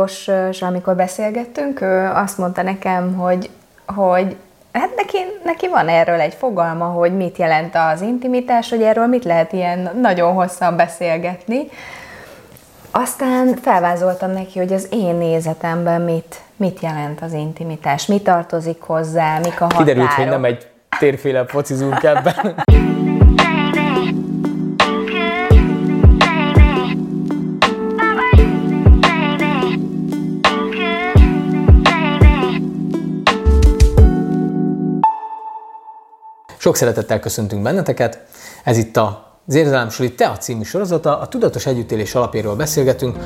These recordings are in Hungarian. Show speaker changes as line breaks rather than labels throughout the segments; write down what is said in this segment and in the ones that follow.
Ákossal, amikor beszélgettünk, ő azt mondta nekem, hogy, hogy hát neki, neki van erről egy fogalma, hogy mit jelent az intimitás, hogy erről mit lehet ilyen nagyon hosszan beszélgetni. Aztán felvázoltam neki, hogy az én nézetemben mit, mit jelent az intimitás, mi tartozik hozzá, mik a határok.
Kiderült, hogy nem egy térféle focizunk ebben. Sok szeretettel köszöntünk benneteket. Ez itt a az Érzelemsuli Te a című sorozata, a tudatos együttélés alapjáról beszélgetünk,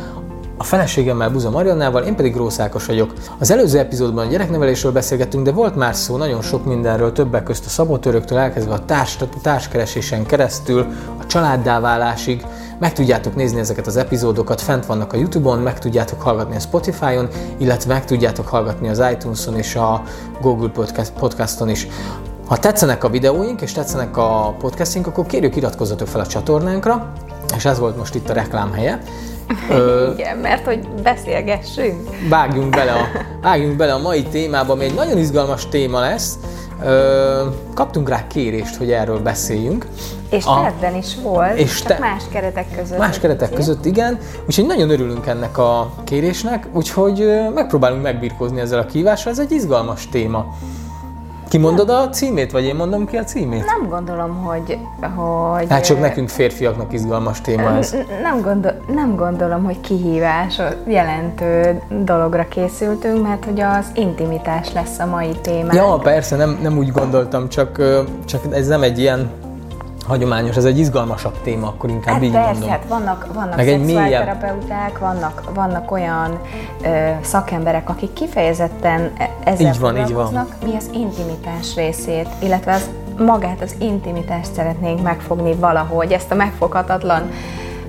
a feleségemmel Buza Mariannával, én pedig Grósz vagyok. Az előző epizódban a gyereknevelésről beszélgettünk, de volt már szó nagyon sok mindenről, többek közt a szabotöröktől elkezdve a társ, társkeresésen keresztül, a családdá válásig. Meg tudjátok nézni ezeket az epizódokat, fent vannak a Youtube-on, meg tudjátok hallgatni a Spotify-on, illetve meg tudjátok hallgatni az iTunes-on és a Google Podcast, Podcaston is. Ha tetszenek a videóink és tetszenek a podcastink, akkor kérjük iratkozzatok fel a csatornánkra, és ez volt most itt a reklám helye.
Ö, Igen, mert hogy beszélgessünk.
Vágjunk bele, a, vágjunk bele a mai témába, ami egy nagyon izgalmas téma lesz. Ö, kaptunk rá kérést, hogy erről beszéljünk.
És a, tervben is volt, és csak te, más keretek között.
Más keretek így. között, igen. Úgyhogy nagyon örülünk ennek a kérésnek, úgyhogy megpróbálunk megbirkózni ezzel a kívással. Ez egy izgalmas téma. Kimondod a címét, vagy én mondom ki a címét?
Nem gondolom, hogy... hogy
hát csak nekünk férfiaknak izgalmas téma ez.
Nem, gondol, nem gondolom, hogy kihívás jelentő dologra készültünk, mert hogy az intimitás lesz a mai téma.
Ja, persze, nem, nem úgy gondoltam, csak, csak ez nem egy ilyen hagyományos, ez egy izgalmasabb téma, akkor inkább hát így
persze,
mondom.
Hát vannak, vannak Meg szexuálterapeuták, vannak, vannak olyan ö, szakemberek, akik kifejezetten e- ezzel így van, így van. mi az intimitás részét, illetve az magát az intimitást szeretnénk megfogni valahogy, ezt a megfoghatatlan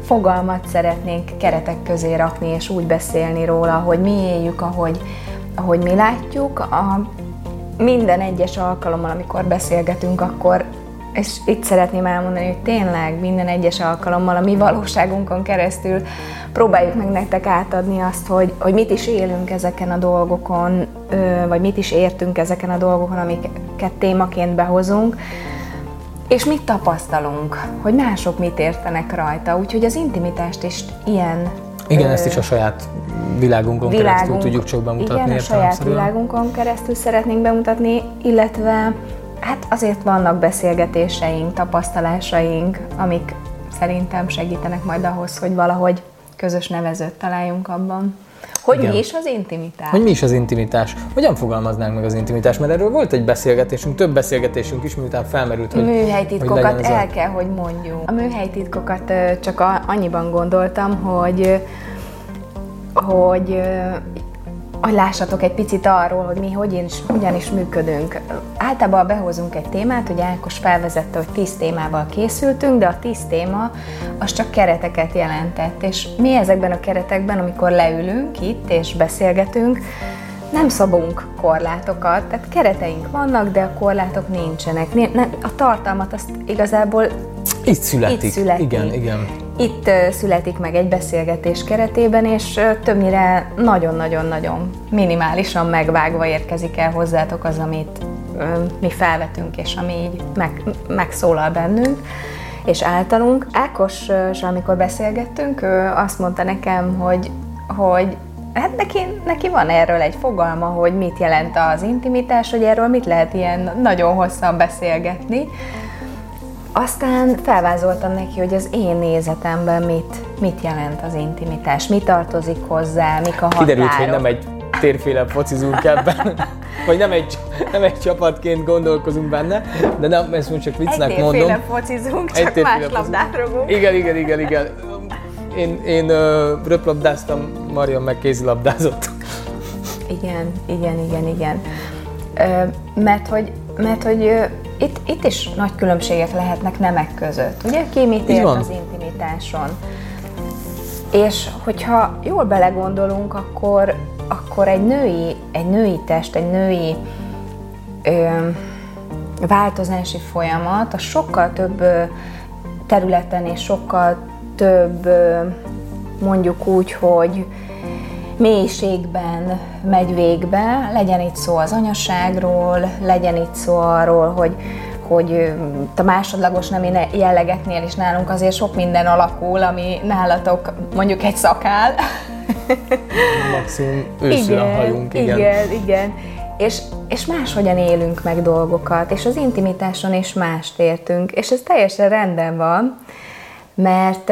fogalmat szeretnénk keretek közé rakni, és úgy beszélni róla, hogy mi éljük, ahogy, ahogy mi látjuk. A, minden egyes alkalommal, amikor beszélgetünk, akkor és itt szeretném elmondani, hogy tényleg minden egyes alkalommal a mi valóságunkon keresztül próbáljuk meg nektek átadni azt, hogy, hogy mit is élünk ezeken a dolgokon, vagy mit is értünk ezeken a dolgokon, amiket témaként behozunk, és mit tapasztalunk, hogy mások mit értenek rajta. Úgyhogy az intimitást is ilyen
igen, ezt is a saját világunkon világunk, keresztül tudjuk csak bemutatni.
Igen, a saját világunkon keresztül szeretnénk bemutatni, illetve Hát azért vannak beszélgetéseink, tapasztalásaink, amik szerintem segítenek majd ahhoz, hogy valahogy közös nevezőt találjunk abban. Hogy Igen. mi is az intimitás?
Hogy mi is az intimitás? Hogyan fogalmaznánk meg az intimitást? Mert erről volt egy beszélgetésünk, több beszélgetésünk is, miután felmerült, hogy
Műhelytitkokat
hogy
el a... kell, hogy mondjuk. A műhelytitkokat csak annyiban gondoltam, hogy hogy hogy lássatok egy picit arról, hogy mi hogy is, hogyan is működünk. Általában behozunk egy témát, hogy Ákos felvezette, hogy tíz témával készültünk, de a tíz téma az csak kereteket jelentett. És mi ezekben a keretekben, amikor leülünk itt és beszélgetünk, nem szabunk korlátokat, tehát kereteink vannak, de a korlátok nincsenek. A tartalmat azt igazából
itt születik. Itt születik. Igen, igen.
Itt születik meg egy beszélgetés keretében, és többnyire nagyon-nagyon-nagyon minimálisan megvágva érkezik el hozzátok az, amit mi felvetünk, és ami így meg, megszólal bennünk és általunk. Ákos, amikor beszélgettünk, ő azt mondta nekem, hogy, hogy hát neki, neki van erről egy fogalma, hogy mit jelent az intimitás, hogy erről mit lehet ilyen nagyon hosszan beszélgetni, aztán felvázoltam neki, hogy az én nézetemben mit, mit jelent az intimitás, mi tartozik hozzá, mik a határok.
Kiderült, hogy nem egy térféle focizunk ebben, vagy nem egy, nem egy csapatként gondolkozunk benne, de nem, ezt most csak viccnek egy mondom.
Egy focizunk, csak egy más labdát rogunk.
Igen, igen, igen, igen. Én, én röplabdáztam, Marian meg kézilabdázott.
Igen, igen, igen, igen. Ö, mert hogy, mert hogy itt, itt is nagy különbségek lehetnek nemek között. Ugye ki mit ért az intimitáson? És hogyha jól belegondolunk, akkor, akkor egy női, egy női test, egy női ö, változási folyamat a sokkal több területen és sokkal több mondjuk úgy, hogy mélységben megy végbe, legyen itt szó az anyaságról, legyen itt szó arról, hogy, hogy a másodlagos nemi jellegeknél is nálunk azért sok minden alakul, ami nálatok mondjuk egy szakál.
Maximum őszül a hajunk,
igen. Igen, igen. És, és máshogyan élünk meg dolgokat, és az intimitáson is mást értünk, és ez teljesen rendben van, mert,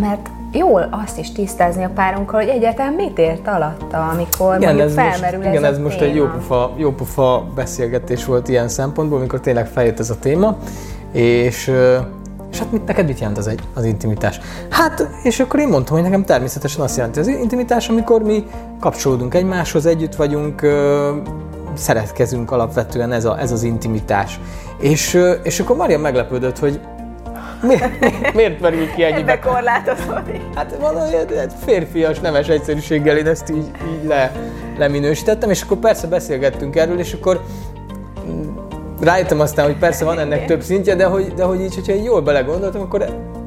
mert jól azt is tisztázni a párunkkal, hogy egyáltalán mit ért alatta, amikor igen, mondjuk ez felmerül
most, ez Igen, ez most téma. egy jópofa, jópofa beszélgetés volt ilyen szempontból, amikor tényleg feljött ez a téma, és és hát mit, neked mit jelent az, egy, az intimitás? Hát, és akkor én mondtam, hogy nekem természetesen azt jelenti az intimitás, amikor mi kapcsolódunk egymáshoz, együtt vagyunk, szeretkezünk alapvetően ez, a, ez az intimitás. És, és akkor Maria meglepődött, hogy miért, miért merül ki ennyibe?
Ebbe korlátozódik.
Hát valahogy férfias, nemes egyszerűséggel én ezt így, így le, leminősítettem, és akkor persze beszélgettünk erről, és akkor rájöttem aztán, hogy persze van ennek több szintje, de hogy, de hogy így, hogyha így jól belegondoltam, akkor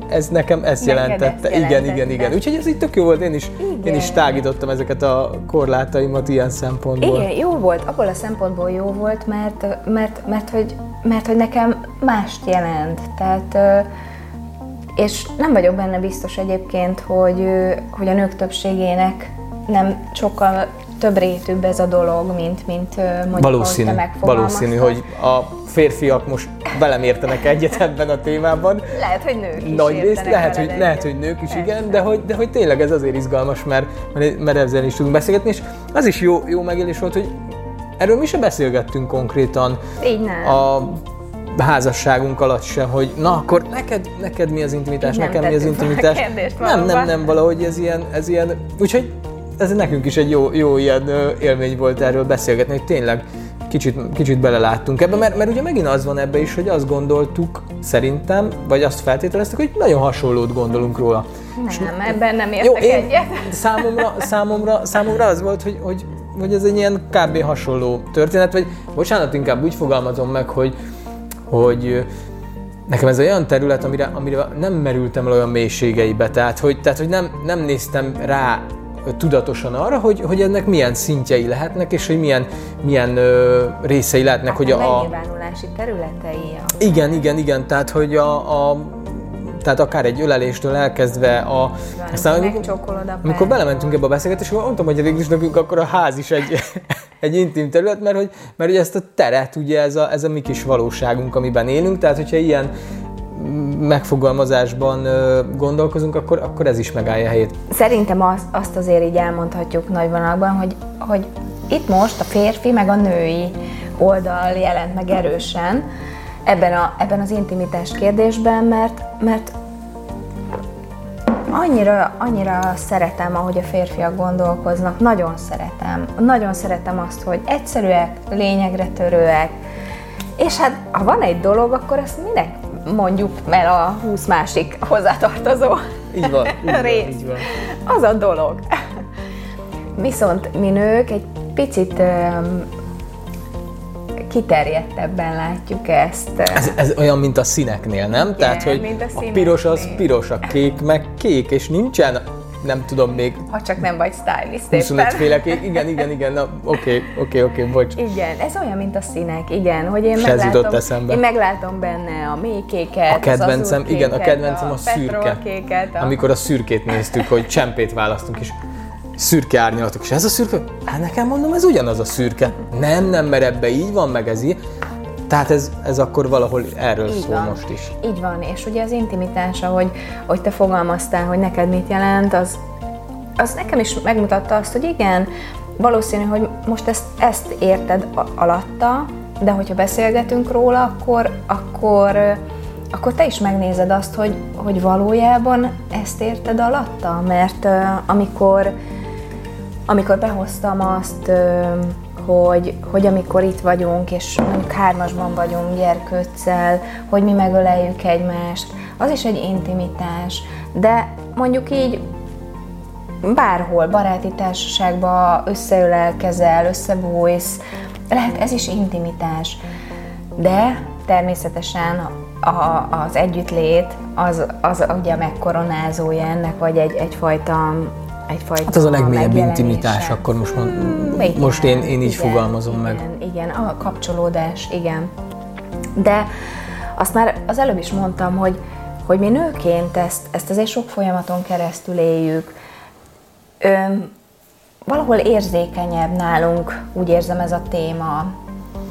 ez nekem ezt Neked jelentette. Ezt igen, igen, igen. Úgyhogy ez így tök jó volt, én is, én is tágítottam ezeket a korlátaimat ilyen szempontból.
Igen, jó volt, abból a szempontból jó volt, mert, mert, mert, hogy, mert hogy nekem mást jelent. Tehát és nem vagyok benne biztos egyébként, hogy, hogy a nők többségének nem sokkal több rétűbb ez a dolog, mint, mint mondjuk,
valószínű,
te
Valószínű, hogy a férfiak most velem értenek egyet ebben a témában.
Lehet, hogy nők is
Nagy részt, lehet, hogy, lehet, hogy nők is, Persze. igen, de hogy, de hogy tényleg ez azért izgalmas, mert, mert ezzel is tudunk beszélgetni, és az is jó, jó megélés volt, hogy erről mi sem beszélgettünk konkrétan.
Így nem.
A házasságunk alatt se, hogy na akkor neked, neked mi az intimitás,
nem
nekem mi az intimitás. nem, nem, nem, valahogy ez ilyen, ez ilyen, úgyhogy ez nekünk is egy jó, jó ilyen élmény volt erről beszélgetni, hogy tényleg kicsit, kicsit beleláttunk ebbe, mert, mert ugye megint az van ebbe is, hogy azt gondoltuk szerintem, vagy azt feltételeztük, hogy nagyon hasonlót gondolunk róla.
Nem, És, ebben nem értek jó, én, egyet.
Számomra, számomra, számomra az volt, hogy, hogy, hogy ez egy ilyen kb. hasonló történet, vagy bocsánat, inkább úgy fogalmazom meg, hogy, hogy nekem ez olyan terület, amire, amire nem merültem olyan mélységeibe, tehát hogy, tehát, hogy nem, nem néztem rá tudatosan arra, hogy, hogy ennek milyen szintjei lehetnek, és hogy milyen, milyen ö, részei lehetnek. Hát
hogy a, a területei.
Igen, igen, igen, tehát hogy a, a tehát akár egy öleléstől elkezdve a...
Aztán, amikor,
amikor belementünk ebbe a beszélgetésbe, mondtam, hogy végül is nekünk akkor a ház is egy, egy intim terület, mert hogy, mert hogy ezt a teret, ugye ez a, ez a mi kis valóságunk, amiben élünk, tehát hogyha ilyen megfogalmazásban gondolkozunk, akkor, akkor ez is megállja a helyét.
Szerintem azt, azt azért így elmondhatjuk nagyvonalban, hogy, hogy itt most a férfi meg a női oldal jelent meg erősen ebben, a, ebben az intimitás kérdésben, mert, mert annyira, annyira szeretem, ahogy a férfiak gondolkoznak, nagyon szeretem. Nagyon szeretem azt, hogy egyszerűek, lényegre törőek, és hát ha van egy dolog, akkor ezt minek mondjuk el a 20 másik hozzátartozó
így van, így van, rész. Így van.
Az a dolog. Viszont mi nők egy picit kiterjedtebben látjuk ezt.
Ez, ez olyan, mint a színeknél, nem? Igen, Tehát, hogy mint a, a piros az piros, a kék meg kék, és nincsen nem tudom még...
Ha csak nem vagy stylist
25 féle kék, igen, igen, igen, oké, oké, oké, bocs.
Igen, ez olyan, mint a színek, igen, hogy én meglátom, eszembe. én meglátom benne a mélykéket,
A kedvencem, az igen, a kedvencem a, a szürke. A... Amikor a szürkét néztük, hogy csempét választunk, és szürke árnyalatok, és ez a szürke? Hát nekem mondom, ez ugyanaz a szürke. Nem, nem, mert ebbe így van, meg ez így. Tehát ez, ez akkor valahol erről így szól
van.
most is.
Így van, és ugye az intimitás, ahogy, ahogy te fogalmaztál, hogy neked mit jelent, az, az nekem is megmutatta azt, hogy igen, valószínű, hogy most ezt, ezt érted alatta, de hogyha beszélgetünk róla, akkor, akkor, akkor te is megnézed azt, hogy, hogy valójában ezt érted alatta, mert amikor amikor behoztam azt, hogy, hogy amikor itt vagyunk, és mondjuk hármasban vagyunk gyerkőccel, hogy mi megöleljük egymást, az is egy intimitás. De mondjuk így bárhol, baráti társaságban összeölelkezel, összebújsz, lehet ez is intimitás. De természetesen a, az együttlét az, az ugye megkoronázója ennek, vagy egy, egyfajta egyfajta
Hát az a legmélyebb intimitás, akkor most, mond, igen, most én, én így igen, fogalmazom
igen,
meg.
Igen, a kapcsolódás, igen. De azt már az előbb is mondtam, hogy, hogy mi nőként ezt, ezt azért sok folyamaton keresztül éljük. Ö, valahol érzékenyebb nálunk, úgy érzem ez a téma.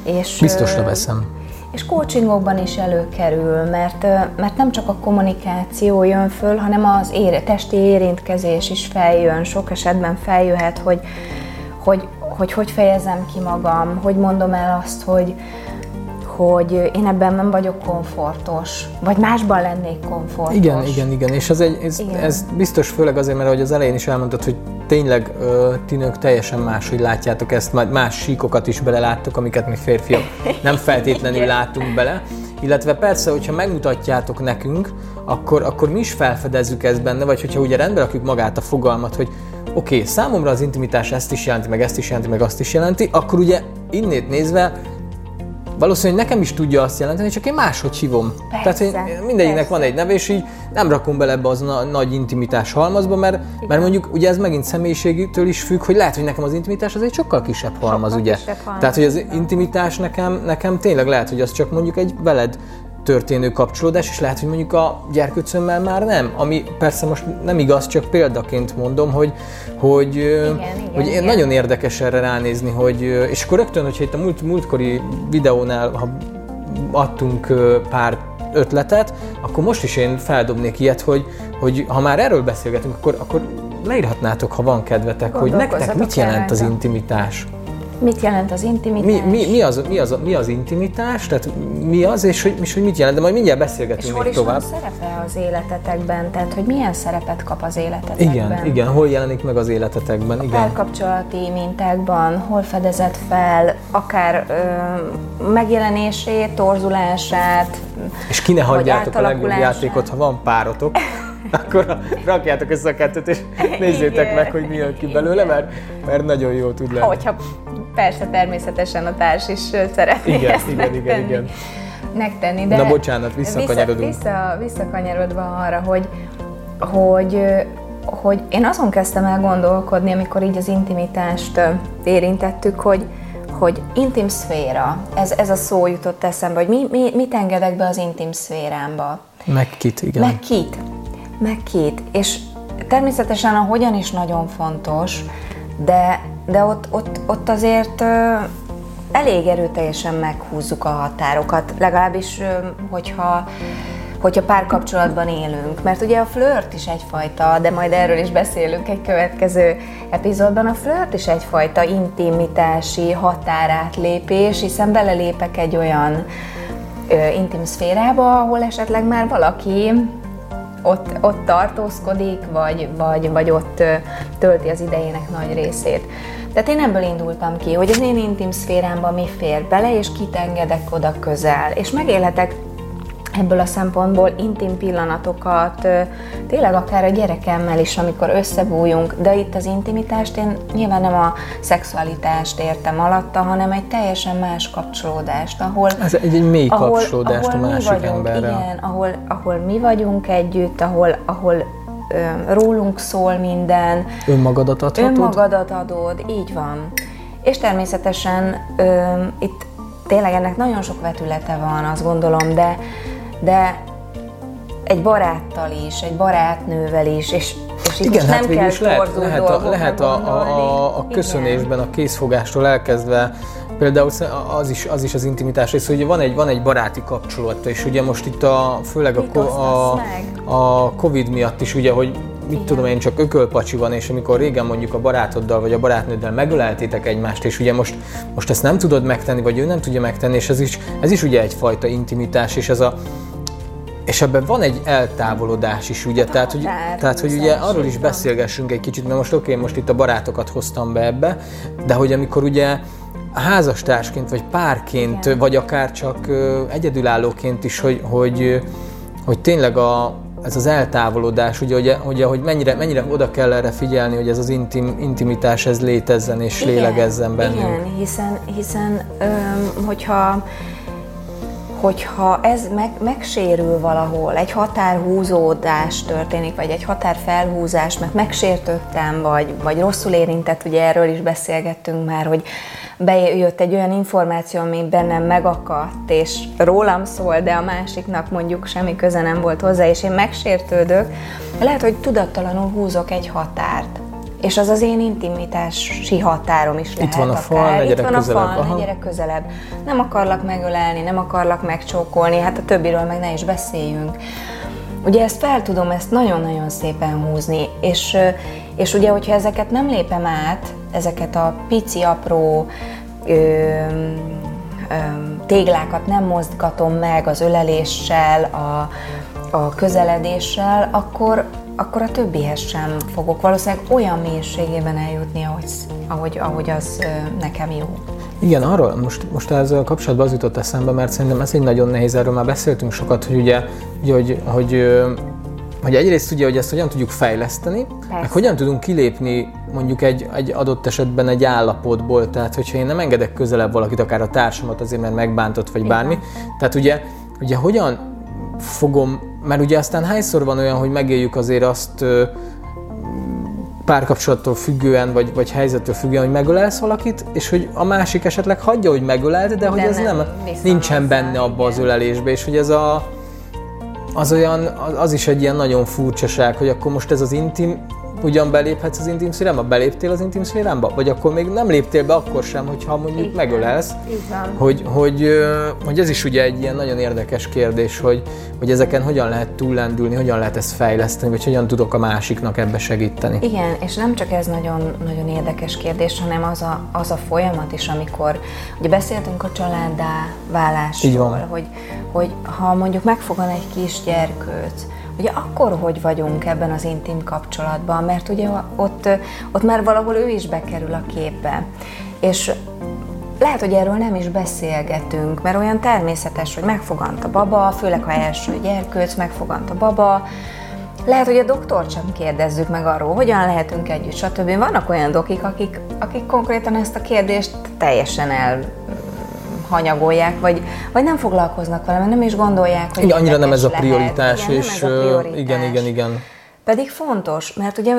És, Biztosra veszem.
És coachingokban is előkerül, mert, mert nem csak a kommunikáció jön föl, hanem az ére, testi érintkezés is feljön. Sok esetben feljöhet, hogy hogy, hogy hogy fejezem ki magam, hogy mondom el azt, hogy, hogy én ebben nem vagyok komfortos, vagy másban lennék komfortos.
Igen, igen, igen, és ez, egy, ez, igen. ez biztos főleg azért, mert ahogy az elején is elmondtad, hogy tényleg ö, ti nők teljesen más, hogy látjátok ezt, majd más síkokat is beleláttok, amiket mi férfiak nem feltétlenül látunk bele. Illetve persze, hogyha megmutatjátok nekünk, akkor, akkor mi is felfedezzük ezt benne, vagy hogyha ugye rendbe rakjuk magát a fogalmat, hogy oké, okay, számomra az intimitás ezt is jelenti, meg ezt is jelenti, meg azt is jelenti, akkor ugye innét nézve valószínűleg nekem is tudja azt jelenteni, csak én máshogy hívom. Persze, Tehát hogy mindegyiknek van egy neve, és így nem rakom bele ebbe az a nagy intimitás halmazba, mert, mert mondjuk ugye ez megint személyiségtől is függ, hogy lehet, hogy nekem az intimitás az egy sokkal kisebb halmaz, sokkal ugye. Kisebb halmaz. Tehát, hogy az intimitás nekem, nekem tényleg lehet, hogy az csak mondjuk egy veled történő kapcsolódás, és lehet, hogy mondjuk a gyerkőcömmel már nem. Ami persze most nem igaz, csak példaként mondom, hogy, hogy, igen, hogy igen, nagyon érdekes erre ránézni, hogy, és akkor rögtön, hogyha itt a múlt, múltkori videónál, ha adtunk pár ötletet, akkor most is én feldobnék ilyet, hogy, hogy ha már erről beszélgetünk, akkor, akkor leírhatnátok, ha van kedvetek, hogy nektek mit jelent az intimitás.
Mit jelent az intimitás?
Mi, mi, mi, az, mi, az, mi az intimitás? Tehát mi az, és hogy, és hogy mit jelent? De majd mindjárt beszélgetünk
és
még tovább.
És szerepe az életetekben? Tehát, hogy milyen szerepet kap az életetekben?
Igen, igen. Hol jelenik meg az életetekben?
A
igen.
párkapcsolati mintákban, hol fedezett fel, akár ö, megjelenését, torzulását,
És ki ne hagyjátok a legjobb játékot, ha van párotok. akkor rakjátok össze a kettőt, és nézzétek Igen. meg, hogy mi jön ki belőle, mert, mert nagyon jó tud lenni.
Hogyha persze természetesen a társ is szeretné igen, ezt igen, megtenni. igen, igen. megtenni. De
Na bocsánat, visszakanyarodunk.
Vissza, vissza, visszakanyarodva arra, hogy, hogy hogy én azon kezdtem el gondolkodni, amikor így az intimitást érintettük, hogy, hogy intim szféra, ez, ez a szó jutott eszembe, hogy mi, mi, mit engedek be az intim szférámba.
Meg kit, igen.
Meg kit meg két. És természetesen a hogyan is nagyon fontos, de, de ott, ott, ott azért elég erőteljesen meghúzzuk a határokat, legalábbis hogyha hogyha párkapcsolatban élünk. Mert ugye a flört is egyfajta, de majd erről is beszélünk egy következő epizódban, a flört is egyfajta intimitási határátlépés, hiszen belelépek egy olyan ö, intim szférába, ahol esetleg már valaki ott, ott tartózkodik, vagy, vagy, vagy ott tölti az idejének nagy részét. Tehát én ebből indultam ki, hogy az én intim szférámban mi fér bele, és kit engedek oda közel. És megélhetek ebből a szempontból intim pillanatokat, tényleg akár a gyerekemmel is, amikor összebújunk, de itt az intimitást én nyilván nem a szexualitást értem alatta, hanem egy teljesen más kapcsolódást, ahol...
Ez egy, egy mély ahol, kapcsolódást ahol a másik
vagyunk,
emberrel.
Igen, ahol, ahol mi vagyunk együtt, ahol, ahol ö, rólunk szól minden.
Önmagadat adhatod?
Önmagadat adod, így van. És természetesen ö, itt tényleg ennek nagyon sok vetülete van, azt gondolom, de de egy baráttal is, egy barátnővel is, és, és itt Igen, hát nem kell lehet,
lehet, a, lehet a, a, a köszönésben, a készfogástól elkezdve Például az is, az is az intimitás rész, hogy van egy, van egy baráti kapcsolat, és ugye most itt a, főleg a, a, a Covid miatt is, ugye, hogy mit Igen. tudom én, csak ökölpacsi van, és amikor régen mondjuk a barátoddal vagy a barátnőddel megöleltétek egymást, és ugye most, most ezt nem tudod megtenni, vagy ő nem tudja megtenni, és ez is, ez is ugye egyfajta intimitás, és ez a, és ebben van egy eltávolodás is, ugye, tehát, hogy, tehát, hogy ugye arról is beszélgessünk egy kicsit, mert most oké, okay, most itt a barátokat hoztam be ebbe, de hogy amikor ugye házastársként, vagy párként, Igen. vagy akár csak egyedülállóként is, hogy, hogy, hogy tényleg a, ez az eltávolodás, ugye, hogy, ugye, hogy mennyire, mennyire oda kell erre figyelni, hogy ez az intim, intimitás ez létezzen és igen, lélegezzen bennünk.
Igen, hiszen, hiszen öm, hogyha hogyha ez meg, megsérül valahol, egy határhúzódás történik, vagy egy határfelhúzás, mert megsértöttem, vagy, vagy rosszul érintett, ugye erről is beszélgettünk már, hogy bejött egy olyan információ, ami bennem megakadt, és rólam szól, de a másiknak mondjuk semmi köze nem volt hozzá, és én megsértődök, lehet, hogy tudattalanul húzok egy határt és az az én intimitási határom is lehet
Itt van a fal, akár. Itt van a
közelebb. fal, ne gyere közelebb. Nem akarlak megölelni, nem akarlak megcsókolni, hát a többiről meg ne is beszéljünk. Ugye ezt fel tudom ezt nagyon-nagyon szépen húzni, és, és ugye, hogyha ezeket nem lépem át, ezeket a pici, apró ö, ö, téglákat nem mozgatom meg az öleléssel, a, a közeledéssel, akkor, akkor a többihez sem fogok valószínűleg olyan mélységében eljutni, ahogy, ahogy, ahogy az nekem jó.
Igen, arról most, most ezzel kapcsolatban az jutott eszembe, mert szerintem ez egy nagyon nehéz, erről már beszéltünk sokat, hogy ugye, ugye hogy, hogy, hogy egyrészt ugye, hogy ezt hogyan tudjuk fejleszteni, Persze. meg hogyan tudunk kilépni mondjuk egy, egy adott esetben egy állapotból, tehát hogyha én nem engedek közelebb valakit, akár a társamat azért, mert megbántott, vagy Igen. bármi, tehát ugye, ugye hogyan fogom mert ugye aztán hányszor van olyan, hogy megéljük azért azt párkapcsolattól függően, vagy, vagy helyzettől függően, hogy megölelsz valakit, és hogy a másik esetleg hagyja, hogy megöleld, de, de hogy ez nem, nem nincsen benne abba az ölelésbe, és hogy ez a, az olyan, az is egy ilyen nagyon furcsaság, hogy akkor most ez az intim ugyan beléphetsz az intim szférába? Beléptél az intim szférába? Vagy akkor még nem léptél be akkor sem, hogyha mondjuk Igen. megölelsz? Igen. Hogy, hogy, hogy ez is ugye egy ilyen nagyon érdekes kérdés, hogy, hogy ezeken hogyan lehet túllendülni, hogyan lehet ezt fejleszteni, vagy hogyan tudok a másiknak ebbe segíteni.
Igen, és nem csak ez nagyon, nagyon érdekes kérdés, hanem az a, az a folyamat is, amikor ugye beszéltünk a családdá válásról, hogy, hogy ha mondjuk megfogan egy kisgyerkőt, Ugye akkor hogy vagyunk ebben az intim kapcsolatban, mert ugye ott, ott már valahol ő is bekerül a képbe. És lehet, hogy erről nem is beszélgetünk, mert olyan természetes, hogy megfogant a baba, főleg ha első gyerkőc, megfogant a baba, lehet, hogy a doktort sem kérdezzük meg arról, hogyan lehetünk együtt, stb. Vannak olyan dokik, akik, akik konkrétan ezt a kérdést teljesen el hanyagolják, vagy, vagy nem foglalkoznak vele, mert nem is gondolják, hogy
igen, annyira nem ez a prioritás, lehet. Igen, és nem ez a prioritás. igen, igen, igen.
Pedig fontos, mert ugye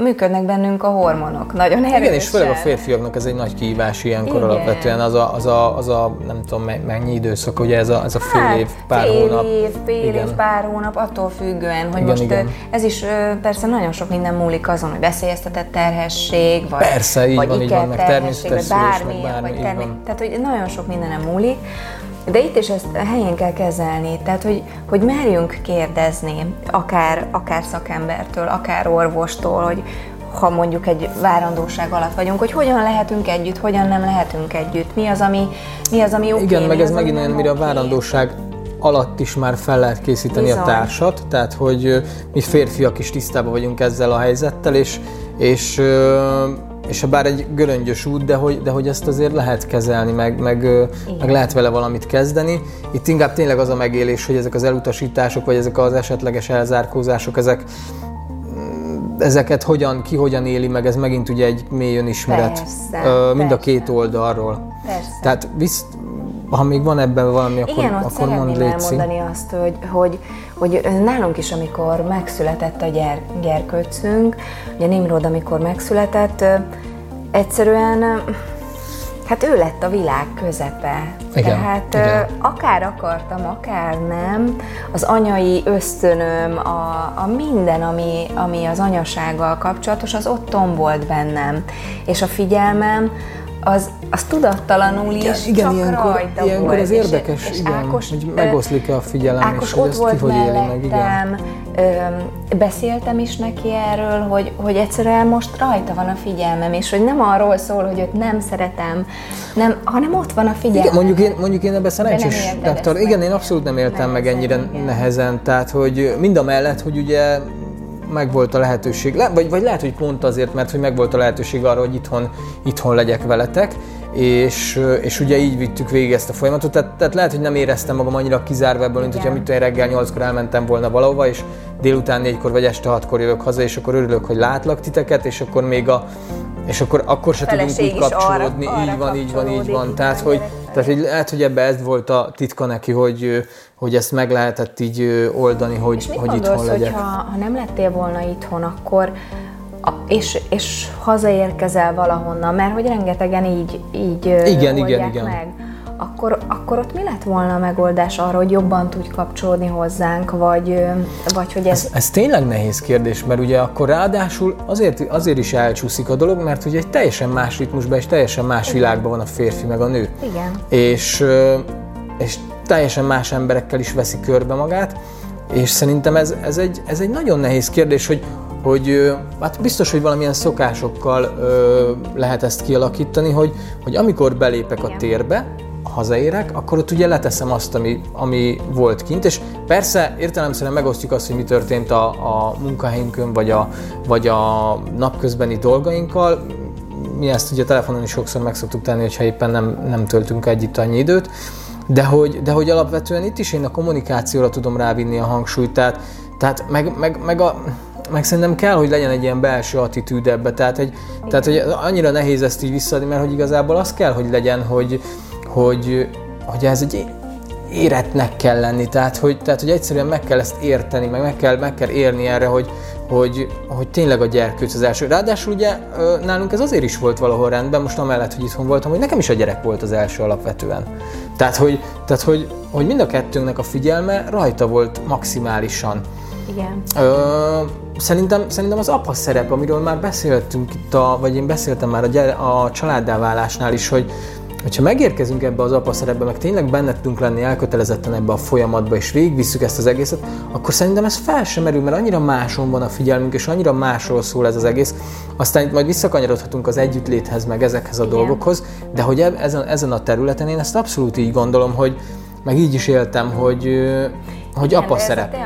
működnek bennünk a hormonok nagyon erősen. Igen,
és főleg a férfiaknak ez egy nagy kihívás ilyenkor Igen. alapvetően, az a, az, a, az a, nem tudom mennyi időszak, ugye ez a, ez a fél hát, év, pár fél hónap.
év, fél igen. év, pár hónap, attól függően, hogy igen, most igen. ez is persze nagyon sok minden múlik azon, hogy veszélyeztetett terhesség, vagy,
persze, így vagy van, így van, meg természetes
vagy bármi, meg bármi, vagy termé- tehát hogy nagyon sok mindenem múlik. De itt is ezt helyén kell kezelni, tehát hogy, hogy merjünk kérdezni, akár, akár szakembertől, akár orvostól, hogy ha mondjuk egy várandóság alatt vagyunk, hogy hogyan lehetünk együtt, hogyan nem lehetünk együtt, mi az, ami, mi az, ami oké,
Igen, meg ez megint olyan, mire a várandóság alatt is már fel lehet készíteni Bizony. a társat, tehát hogy mi férfiak is tisztában vagyunk ezzel a helyzettel, és, és és bár egy göröngyös út, de hogy, de hogy ezt azért lehet kezelni, meg, meg, meg lehet vele valamit kezdeni. Itt inkább tényleg az a megélés, hogy ezek az elutasítások, vagy ezek az esetleges elzárkózások, ezek ezeket hogyan, ki hogyan éli meg, ez megint ugye egy mély önismeret persze, mind persze. a két oldalról.
Persze.
Tehát visz, ha még van ebben valami, akkor,
Igen,
akkor mondd
elmondani azt, hogy, hogy, hogy nálunk is, amikor megszületett a gyere, gyerkőcünk, ugye Nimrod, amikor megszületett, egyszerűen Hát ő lett a világ közepe. Igen, Tehát igen. akár akartam, akár nem, az anyai ösztönöm, a, a minden, ami, ami az anyasággal kapcsolatos, az ott tombolt bennem. És a figyelmem az, az tudattalanul is igen, igen, csak ilyenkor, rajta
ilyenkor
volt.
ez érdekes, és, és igen, Ákos, hogy megoszlik a figyelem,
Ákos és
hogy
ott volt ki, hogy éli meg, igen. Ö, beszéltem is neki erről, hogy, hogy egyszerűen most rajta van a figyelmem, és hogy nem arról szól, hogy őt nem szeretem, nem, hanem ott van a figyelmem.
Igen, mondjuk én, mondjuk én ebben szerencsés, igen, én abszolút nem éltem meg ennyire igen. nehezen, tehát hogy mind a mellett, hogy ugye megvolt a lehetőség, le, vagy, vagy lehet, hogy pont azért, mert hogy megvolt a lehetőség arra, hogy itthon, itthon legyek veletek, és, és ugye így vittük végig ezt a folyamatot, tehát, tehát lehet, hogy nem éreztem magam annyira kizárva ebből, mint hogyha mit reggel nyolckor elmentem volna valahova, és délután négykor vagy este hatkor jövök haza, és akkor örülök, hogy látlak titeket, és akkor még a, és akkor, akkor se tudunk úgy kapcsolódni. Arra, arra így van, így van, így van. Tehát, hogy, tehát, hogy lehet, hogy ebbe ez volt a titka neki, hogy, hogy ezt meg lehetett így oldani, hogy,
és
hogy
itthon legyek. Ha, ha nem lettél volna itthon, akkor és, és hazaérkezel valahonnan, mert hogy rengetegen így, így igen, igen, igen. meg akkor, akkor ott mi lett volna a megoldás arra, hogy jobban tudj kapcsolódni hozzánk, vagy, vagy hogy ez...
ez... Ez tényleg nehéz kérdés, mert ugye akkor ráadásul azért, azért is elcsúszik a dolog, mert ugye egy teljesen más ritmusban és teljesen más Igen. világban van a férfi meg a nő.
Igen.
És, és teljesen más emberekkel is veszi körbe magát, és szerintem ez, ez, egy, ez egy nagyon nehéz kérdés, hogy, hogy hát biztos, hogy valamilyen szokásokkal ö, lehet ezt kialakítani, hogy, hogy amikor belépek Igen. a térbe, hazaérek, akkor ott ugye leteszem azt, ami, ami volt kint, és persze értelemszerűen megosztjuk azt, hogy mi történt a, a munkahelyünkön, vagy a, vagy a napközbeni dolgainkkal. Mi ezt ugye telefonon is sokszor meg szoktuk tenni, hogyha éppen nem, nem töltünk együtt annyi időt, de hogy, de hogy alapvetően itt is én a kommunikációra tudom rávinni a hangsúlyt, tehát, tehát meg, meg, meg a, meg szerintem kell, hogy legyen egy ilyen belső attitűd ebbe, tehát, egy, tehát hogy annyira nehéz ezt így visszaadni, mert hogy igazából az kell, hogy legyen, hogy, hogy, hogy ez egy éretnek kell lenni, tehát hogy, tehát hogy egyszerűen meg kell ezt érteni, meg meg kell, meg kell érni erre, hogy, hogy, hogy tényleg a gyerkőc az első. Ráadásul ugye nálunk ez azért is volt valahol rendben, most amellett, hogy itthon voltam, hogy nekem is a gyerek volt az első alapvetően. Tehát, hogy, tehát, hogy, hogy mind a kettőnknek a figyelme rajta volt maximálisan.
Igen.
Ö, szerintem, szerintem az apa szerep, amiről már beszéltünk itt, a, vagy én beszéltem már a, gyere, a családdáválásnál is, hogy, hogyha megérkezünk ebbe az apa szerepbe, meg tényleg benne tudunk lenni elkötelezetten ebbe a folyamatba, és végigvisszük ezt az egészet, akkor szerintem ez fel sem merül, mert annyira máson van a figyelmünk, és annyira másról szól ez az egész. Aztán itt majd visszakanyarodhatunk az együttléthez, meg ezekhez a Igen. dolgokhoz, de hogy ezen, ezen a területen én ezt abszolút így gondolom, hogy meg így is éltem, hogy, hogy apa szerep.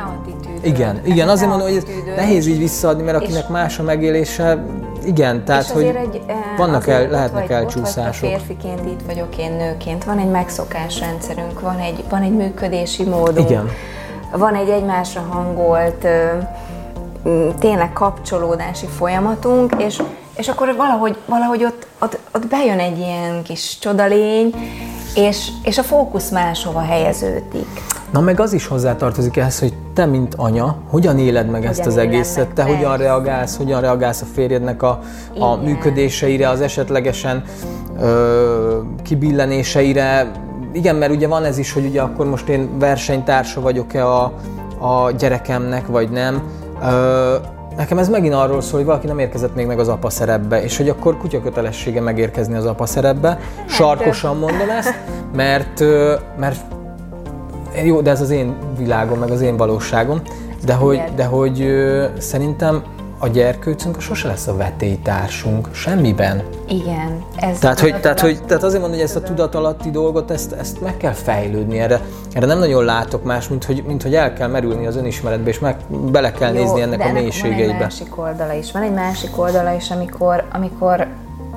Igen, igen, azért mondom, hogy ez nehéz így visszaadni, mert akinek más a megélése, igen, tehát hogy egy, eh, vannak el, lehetnek vagy, elcsúszások.
Ott férfiként itt vagyok én nőként, van egy megszokásrendszerünk, van egy, van egy működési módunk,
igen.
van egy egymásra hangolt tényleg kapcsolódási folyamatunk, és, és akkor valahogy, valahogy ott, ott, ott bejön egy ilyen kis csodalény, és, és a fókusz máshova helyeződik.
Na meg az is hozzátartozik ehhez, hogy te, mint anya, hogyan éled meg hogyan ezt az egészet, meg, te persze. hogyan reagálsz, hogyan reagálsz a férjednek a, a működéseire, az esetlegesen ö, kibillenéseire. Igen, mert ugye van ez is, hogy ugye akkor most én versenytársa vagyok-e a, a gyerekemnek, vagy nem. Ö, Nekem ez megint arról szól, hogy valaki nem érkezett még meg az apa szerepbe, és hogy akkor kutya kötelessége megérkezni az apa szerepbe. Sarkosan mondom ezt, mert, mert jó, de ez az én világom, meg az én valóságom, de hogy, de hogy szerintem a gyerkőcünk sose lesz a vetélytársunk, semmiben.
Igen.
Ez tehát, hogy, tehát, hogy, tehát azért mondom, hogy ezt a tudatalatti dolgot, ezt, ezt meg kell fejlődni, erre, erre nem nagyon látok más, mint hogy, mint hogy el kell merülni az önismeretbe, és meg bele kell Jó, nézni ennek a mélységeibe. van
egy másik oldala is. Van egy másik oldala is, amikor, amikor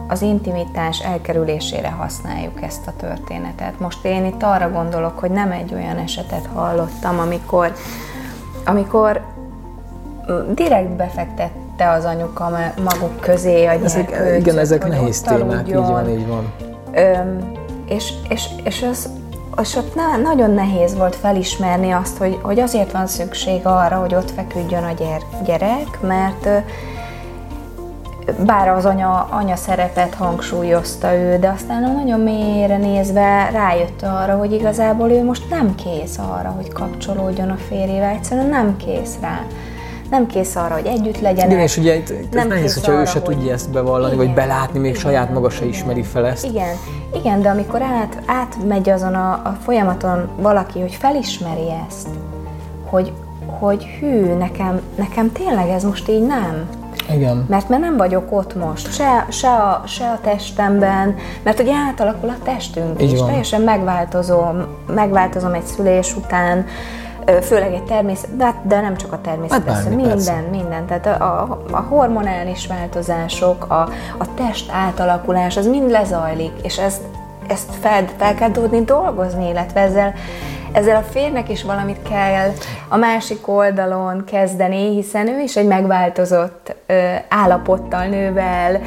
az intimitás elkerülésére használjuk ezt a történetet. Most én itt arra gondolok, hogy nem egy olyan esetet hallottam, amikor, amikor direkt befektette az anyuka maguk közé a
ezek, Igen, ezek nehéz témák, így van, így van.
Öm, és, és, és az, és ott na, nagyon nehéz volt felismerni azt, hogy, hogy azért van szükség arra, hogy ott feküdjön a gyerek, mert bár az anya, anya szerepet hangsúlyozta ő, de aztán nagyon mélyére nézve rájött arra, hogy igazából ő most nem kész arra, hogy kapcsolódjon a férjével, egyszerűen nem kész rá. Nem kész arra, hogy együtt legyenek.
Igen, és ugye itt, itt nem nehéz, hogyha arra, ő se hogy... tudja ezt bevallani, igen, vagy belátni, még igen, saját maga se ismeri fel ezt.
Igen, igen de amikor át, átmegy azon a, a folyamaton valaki, hogy felismeri ezt, hogy, hogy hű, nekem, nekem tényleg ez most így nem
igen.
Mert mert nem vagyok ott most, se, se, a, se a testemben, mert ugye átalakul a testünk Így is, van. teljesen megváltozom, megváltozom egy szülés után, főleg egy természet, de, hát, de nem csak a természet, hát bármi, minden, persze. minden, tehát a, a, a hormonális változások, a, a test átalakulás, az mind lezajlik, és ezt, ezt fel, fel kell tudni dolgozni, illetve ezzel ezzel a férnek is valamit kell a másik oldalon kezdeni, hiszen ő is egy megváltozott ö, állapottal nővel,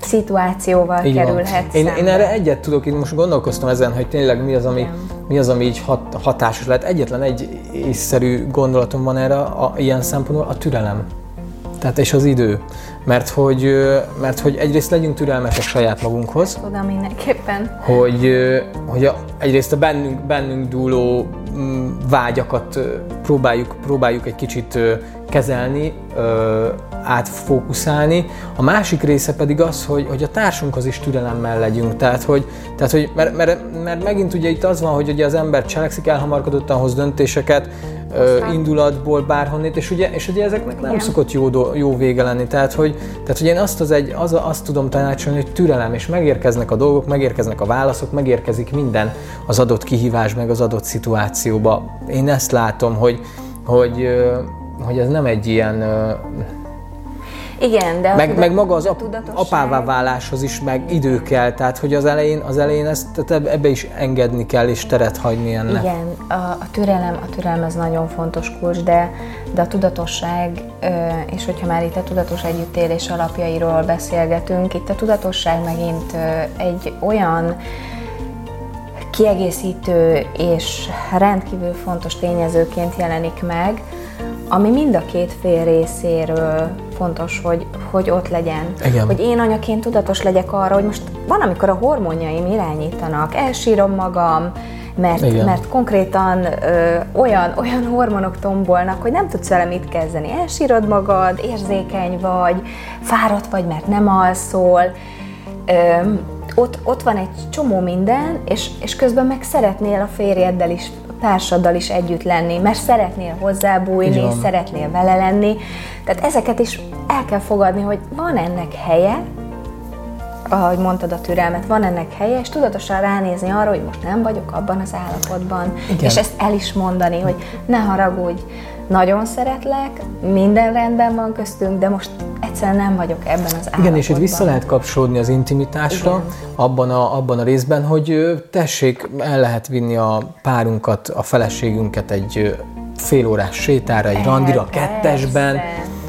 szituációval Így kerülhet
én, én erre egyet tudok, én most gondolkoztam ezen, hogy tényleg mi az, ami, mi az, ami így hat, hatásos lehet. Egyetlen egy észszerű gondolatom van erre a, ilyen szempontból, a türelem. Tehát és az idő. Mert hogy, mert hogy egyrészt legyünk türelmesek saját magunkhoz.
Tudom mindenképpen.
Hogy, hogy a, egyrészt a bennünk, bennünk dúló mm, vágyakat próbáljuk, próbáljuk egy kicsit kezelni, átfókuszálni. A másik része pedig az, hogy, hogy a társunkhoz is türelemmel legyünk. Tehát, hogy, tehát, hogy mert, mert, mert megint ugye itt az van, hogy ugye az ember cselekszik, elhamarkodottan hoz döntéseket, indulatból bárhonnét, és ugye, és ugye ezeknek nem Igen. szokott jó, jó vége lenni. Tehát, hogy, tehát, hogy én azt, az egy, az, azt tudom tanácsolni, hogy türelem, és megérkeznek a dolgok, megérkeznek a válaszok, megérkezik minden az adott kihívás, meg az adott szituációba. Én ezt látom, hogy, hogy, hogy ez nem egy ilyen
igen, de
meg, meg maga az ap, apává váláshoz is meg idő kell, tehát hogy az elején, az elején ezt tehát ebbe is engedni kell és teret hagyni ennek.
Igen, a, a türelem, a türelem ez nagyon fontos kulcs, de, de a tudatosság, és hogyha már itt a tudatos együttélés alapjairól beszélgetünk, itt a tudatosság megint egy olyan kiegészítő és rendkívül fontos tényezőként jelenik meg, ami mind a két fél részéről fontos, hogy, hogy ott legyen. Igen. Hogy én anyaként tudatos legyek arra, hogy most van, amikor a hormonjaim irányítanak, elsírom magam, mert, mert konkrétan ö, olyan, olyan hormonok tombolnak, hogy nem tudsz vele mit kezdeni. Elsírod magad, érzékeny vagy, fáradt vagy, mert nem alszol. Ö, ott, ott van egy csomó minden, és, és közben meg szeretnél a férjeddel is társaddal is együtt lenni, mert szeretnél hozzábújni, szeretnél vele lenni. Tehát ezeket is el kell fogadni, hogy van ennek helye, ahogy mondtad a türelmet, van ennek helye, és tudatosan ránézni arra, hogy most nem vagyok abban az állapotban, Igen. és ezt el is mondani, hogy ne haragudj, nagyon szeretlek, minden rendben van köztünk, de most egyszerűen nem vagyok ebben az állapotban.
Igen, és itt vissza lehet kapcsolódni az intimitásra, abban a, abban a részben, hogy tessék, el lehet vinni a párunkat, a feleségünket egy fél órás sétára, egy randira, persze, kettesben,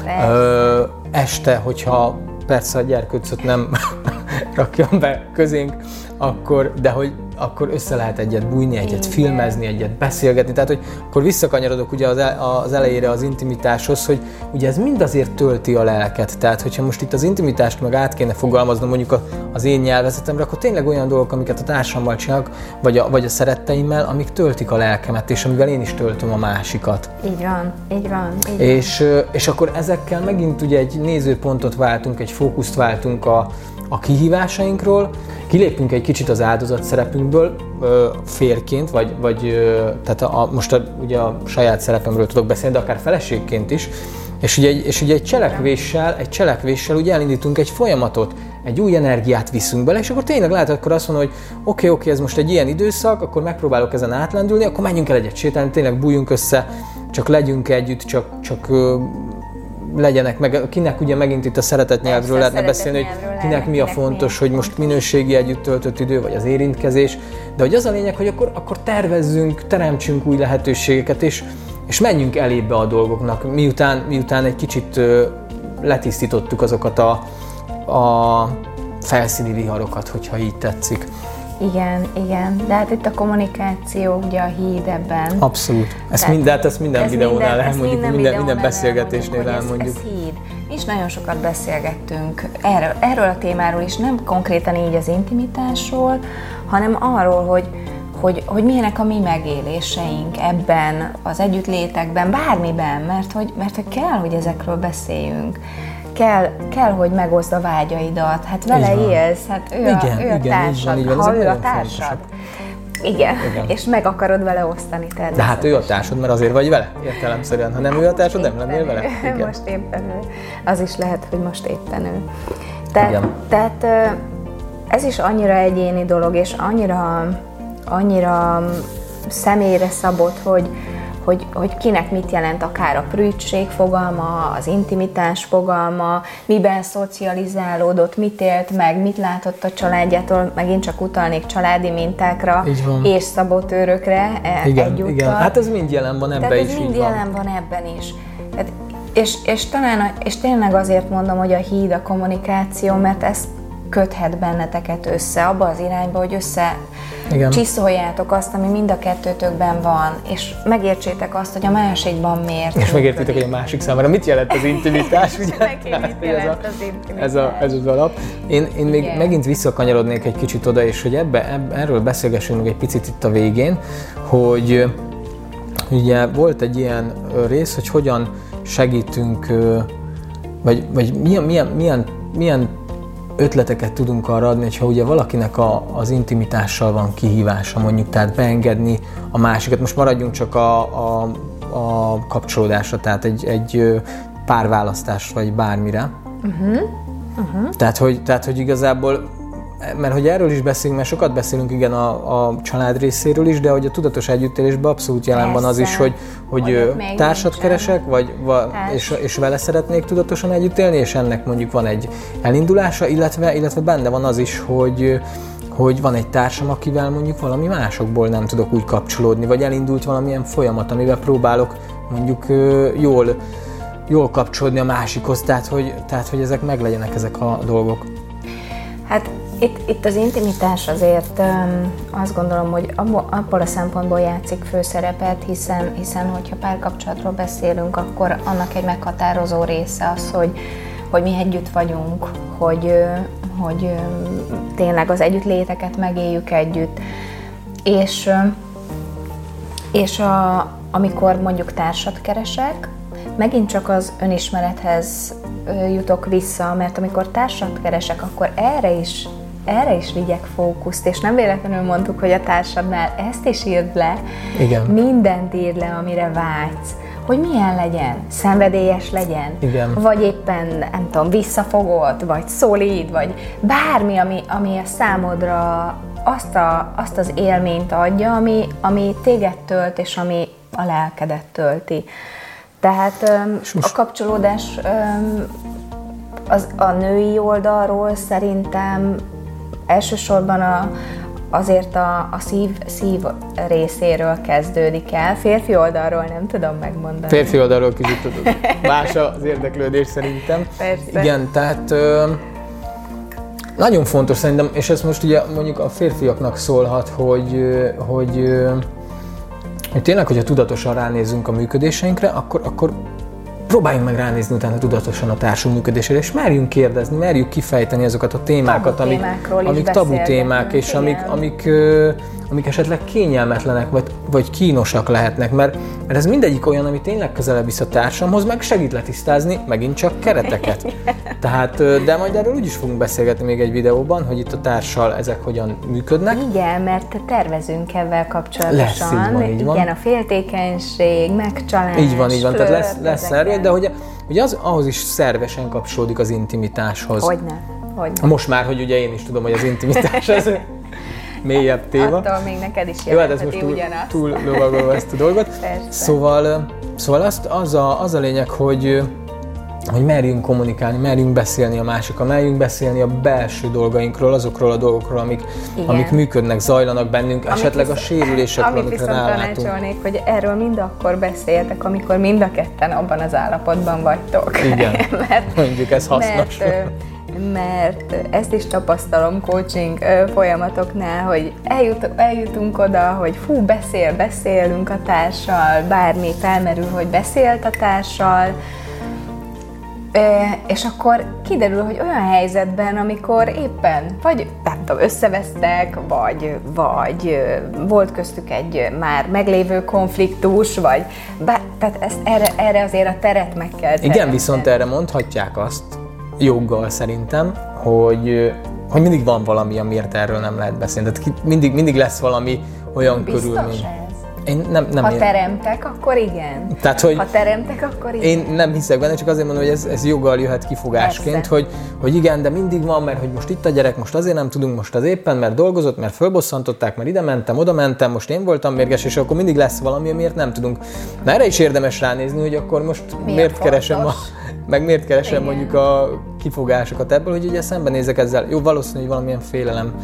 persze. Ö, este, hogyha persze a gyerkőcöt nem rakjam be közénk, akkor, de hogy akkor össze lehet egyet bújni, egyet filmezni, egyet beszélgetni. Tehát, hogy akkor visszakanyarodok ugye az, az elejére az intimitáshoz, hogy ugye ez mind azért tölti a lelket. Tehát, hogyha most itt az intimitást meg át kéne fogalmaznom mondjuk az én nyelvezetemre, akkor tényleg olyan dolgok, amiket a társammal csinálok, vagy a, vagy a szeretteimmel, amik töltik a lelkemet, és amivel én is töltöm a másikat.
Így van, így van. Így
és, van. és akkor ezekkel megint ugye egy nézőpontot váltunk, egy fókuszt váltunk a, a kihívásainkról, kilépünk egy kicsit az áldozat szerepünkből férként, vagy, vagy tehát a, most a, ugye a saját szerepemről tudok beszélni, de akár feleségként is, és ugye, és ugye egy cselekvéssel, egy cselekvéssel ugye elindítunk egy folyamatot, egy új energiát viszünk bele, és akkor tényleg lehet akkor azt mondani, hogy oké, okay, oké, okay, ez most egy ilyen időszak, akkor megpróbálok ezen átlendülni, akkor menjünk el egyet sétálni, tényleg bújjunk össze, csak legyünk együtt, csak, csak legyenek meg, kinek ugye megint itt a szeretet nyelvről lehetne beszélni, hogy kinek mi a fontos, hogy most minőségi együtt töltött idő, vagy az érintkezés, de hogy az a lényeg, hogy akkor, akkor tervezzünk, teremtsünk új lehetőségeket, és, és menjünk elébe a dolgoknak, miután, miután egy kicsit letisztítottuk azokat a, a felszíni viharokat, hogyha így tetszik.
Igen, igen. De hát itt a kommunikáció ugye a híd ebben.
Abszolút. Ezt mind, de hát ezt minden ez videónál elmondjuk, minden, minden, minden beszélgetésnél elmondjuk.
Ez, ez híd. Mi is nagyon sokat beszélgettünk erről, erről a témáról is, nem konkrétan így az intimitásról, hanem arról, hogy, hogy, hogy milyenek a mi megéléseink ebben, az együttlétekben, bármiben, mert hogy, mert hogy kell, hogy ezekről beszéljünk kell, kell, hogy megoszd a vágyaidat, hát vele élsz, hát ő igen, a, ő a igen, társad, így van, így van. ha ő a társad. Igen, igen, és meg akarod vele osztani természetesen.
De hát ő a társad, mert azért vagy vele, értelemszerűen. Ha nem ő a társad, nem lennél vele.
Igen. Most éppen ő. Az is lehet, hogy most éppen ő. Te, igen. Tehát ez is annyira egyéni dolog, és annyira, annyira személyre szabott, hogy, hogy, hogy kinek mit jelent akár a prűtség fogalma, az intimitás fogalma, miben szocializálódott, mit élt meg, mit látott a családjától, megint csak utalnék családi mintákra és szabotőrökre e,
igen, egyúttal. Igen, hát ez mind jelen van ebben is.
ez mind jelen van. van ebben is. Tehát És, és talán, és tényleg azért mondom, hogy a híd a kommunikáció, mert ez köthet benneteket össze, abba az irányba, hogy össze igen. csiszoljátok azt, ami mind a kettőtökben van, és megértsétek azt, hogy a másikban miért.
És megértitek, hogy a másik számára mit jelent az intimitás, ugye?
mit jelent ez, a, az intimitás.
ez, a, ez az alap. Én, én még Igen. megint visszakanyarodnék egy kicsit oda, és hogy ebbe, ebbe, erről beszélgessünk egy picit itt a végén, hogy ugye volt egy ilyen rész, hogy hogyan segítünk, vagy, vagy milyen, milyen, milyen, milyen ötleteket tudunk arra adni, hogyha ugye valakinek a, az intimitással van kihívása, mondjuk, tehát beengedni a másikat. Most maradjunk csak a, a, a kapcsolódásra, tehát egy, egy párválasztás vagy bármire. Uh-huh. Uh-huh. Tehát, hogy, tehát, hogy igazából mert hogy erről is beszélünk, mert sokat beszélünk igen a, a család részéről is, de hogy a tudatos együttélésben abszolút jelen van az is, hogy, hogy társat nincsen. keresek, vagy, vagy és, és vele szeretnék tudatosan együtt élni, és ennek mondjuk van egy elindulása, illetve, illetve benne van az is, hogy hogy van egy társam, akivel mondjuk valami másokból nem tudok úgy kapcsolódni, vagy elindult valamilyen folyamat, amivel próbálok mondjuk jól, jól kapcsolódni a másikhoz, tehát hogy, tehát hogy ezek meglegyenek ezek a dolgok.
Hát itt, itt az intimitás azért um, azt gondolom, hogy abból a szempontból játszik főszerepet, hiszen, hiszen hogyha párkapcsolatról beszélünk, akkor annak egy meghatározó része az, hogy, hogy mi együtt vagyunk, hogy, hogy tényleg az együttléteket megéljük együtt. És, és a, amikor mondjuk társat keresek, megint csak az önismerethez jutok vissza, mert amikor társat keresek, akkor erre is erre is vigyek fókuszt, és nem véletlenül mondtuk, hogy a társadnál ezt is írd le,
Igen.
mindent írd le, amire vágysz, hogy milyen legyen, szenvedélyes legyen,
Igen.
vagy éppen, nem tudom, visszafogott, vagy szolid, vagy bármi, ami, ami a számodra azt, a, azt az élményt adja, ami, ami téged tölt, és ami a lelkedet tölti. Tehát a kapcsolódás az, a női oldalról szerintem elsősorban a, azért a, a szív, szív részéről kezdődik el. Férfi oldalról nem tudom megmondani.
Férfi oldalról kicsit tudod. Más az érdeklődés szerintem.
Persze.
Igen, tehát ö, nagyon fontos szerintem, és ez most ugye mondjuk a férfiaknak szólhat, hogy, hogy, hogy tényleg, hogyha tudatosan ránézünk a működéseinkre, akkor, akkor próbáljunk meg ránézni utána tudatosan a társadalmi működésére, és merjünk kérdezni, merjük kifejteni azokat a témákat,
tabu amik,
amik tabu témák, és amik, amik, amik esetleg kényelmetlenek, vagy, vagy kínosak lehetnek, mert, mert ez mindegyik olyan, ami tényleg közelebb visz a társamhoz, meg segít letisztázni megint csak kereteket. Tehát, de majd erről úgy is fogunk beszélgetni még egy videóban, hogy itt a társal ezek hogyan működnek.
Igen, mert tervezünk ezzel kapcsolatosan.
Lesz, így van, így van.
Igen, a féltékenység, megcsalás,
Így van, így van, tehát lesz, lesz erről, de hogy, hogy az ahhoz is szervesen kapcsolódik az intimitáshoz.
Hogyne, hogyne.
Most már, hogy ugye én is tudom, hogy az intimitás az mélyebb téma.
Attól még neked is Jó, hát ez
most
túl,
ugyanazt. túl lovagolva ezt a dolgot.
Persze.
Szóval, szóval azt, az, a, az a lényeg, hogy hogy merjünk kommunikálni, merjünk beszélni a másikkal, merjünk beszélni a belső dolgainkról, azokról a dolgokról, amik, amik működnek, zajlanak bennünk, amit esetleg visz, a sérülésekről,
amit amikre tanácsolnék, hogy erről mind akkor beszéltek, amikor mind a ketten abban az állapotban vagytok.
Igen, mert, mondjuk ez hasznos.
Mert, mert ezt is tapasztalom coaching folyamatoknál, hogy eljut, eljutunk oda, hogy fú, beszél, beszélünk a társal, bármi felmerül, hogy beszélt a társal, és akkor kiderül, hogy olyan helyzetben, amikor éppen vagy nem tudom, összevesztek, vagy, vagy volt köztük egy már meglévő konfliktus, vagy bár, tehát ezt, erre, erre azért a teret meg kell teremteni.
Igen, viszont erre mondhatják azt, joggal szerintem, hogy, hogy mindig van valami, amiért erről nem lehet beszélni. Tehát mindig, mindig lesz valami olyan
Biztos
körülmény. Én nem, nem
ha
ér...
teremtek, akkor igen.
Tehát, hogy
ha teremtek, akkor igen.
Én nem hiszek benne, csak azért mondom, hogy ez, ez joggal jöhet kifogásként, hogy, hogy igen, de mindig van, mert hogy most itt a gyerek, most azért nem tudunk, most az éppen, mert dolgozott, mert fölbosszantották, mert ide mentem, oda mentem, most én voltam mérges, és akkor mindig lesz valami, amiért nem tudunk. Na erre is érdemes ránézni, hogy akkor most miért, miért keresem a, meg miért keresem igen. mondjuk a kifogásokat ebből, hogy ugye szembenézek ezzel. Jó, valószínű, hogy valamilyen félelem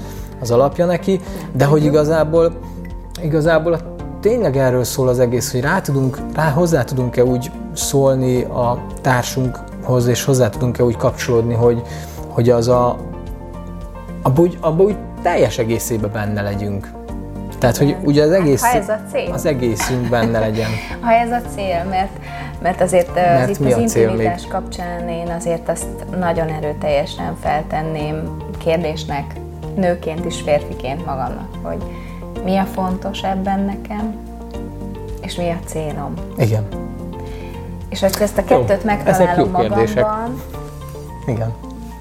az alapja neki, de hogy igazából igazából a tényleg erről szól az egész, hogy rá, tudunk, rá hozzá tudunk-e úgy szólni a társunkhoz, és hozzá tudunk-e úgy kapcsolódni, hogy, hogy az a, abban úgy, abba úgy teljes egészében benne legyünk. Tehát, hogy ugye az hát, egész,
ha ez a cél.
az egészünk benne legyen.
ha ez a cél, mert, mert azért mert az itt az intimitás kapcsán én azért azt nagyon erőteljesen feltenném kérdésnek, nőként is, férfiként magamnak, hogy mi a fontos ebben nekem, és mi a célom.
Igen.
És hogy ezt a kettőt jó, megtalálom magamban, kérdések.
Igen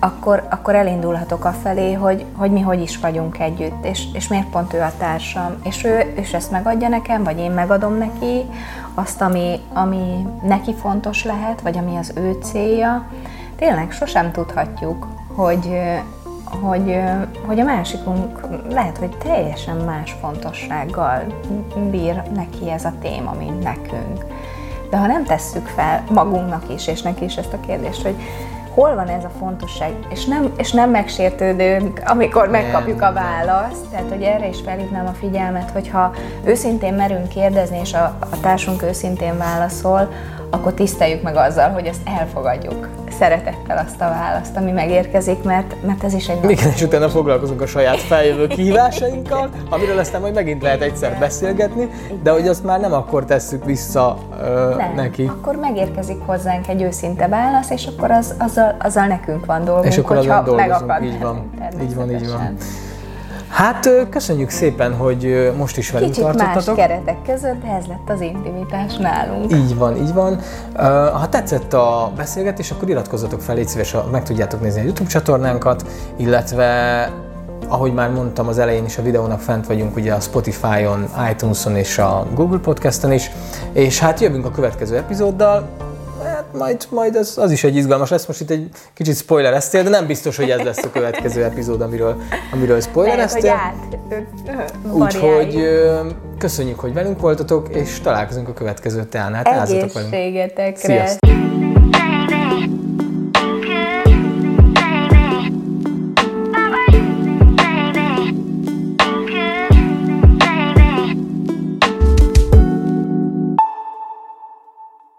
akkor, akkor elindulhatok afelé, hogy, hogy mi hogy is vagyunk együtt, és, és miért pont ő a társam, és ő és ezt megadja nekem, vagy én megadom neki azt, ami, ami neki fontos lehet, vagy ami az ő célja. Tényleg sosem tudhatjuk, hogy, hogy, hogy a másikunk lehet, hogy teljesen más fontossággal bír neki ez a téma, mint nekünk. De ha nem tesszük fel magunknak is, és neki is ezt a kérdést, hogy hol van ez a fontosság, és nem, és nem megsértődünk, amikor megkapjuk a választ. Tehát, hogy erre is felhívnám a figyelmet, hogyha őszintén merünk kérdezni, és a, a társunk őszintén válaszol, akkor tiszteljük meg azzal, hogy ezt elfogadjuk szeretettel azt a választ, ami megérkezik, mert, mert ez is egy...
Igen, és utána foglalkozunk a saját feljövő kihívásainkkal, amiről aztán majd megint lehet egyszer beszélgetni, de hogy azt már nem akkor tesszük vissza ö, nem, neki.
akkor megérkezik hozzánk egy őszinte válasz, és akkor az, azzal, azzal nekünk van dolgunk, és akkor hogyha megakad.
Így van, így van, így van. Hát köszönjük szépen, hogy most is velünk
Kicsit
tartottatok.
más keretek között, de ez lett az intimitás nálunk.
Így van, így van. Ha tetszett a beszélgetés, akkor iratkozzatok fel, légy szíves, meg tudjátok nézni a YouTube csatornánkat, illetve ahogy már mondtam az elején is a videónak fent vagyunk ugye a Spotify-on, iTunes-on és a Google Podcast-on is, és hát jövünk a következő epizóddal, majd, majd az, az is egy izgalmas lesz. Most itt egy kicsit spoilereztél, de nem biztos, hogy ez lesz a következő epizód, amiről, amiről spoilereztél. Úgyhogy köszönjük, hogy velünk voltatok, és találkozunk a következő teánál.
Egészségetekre! Sziasztok!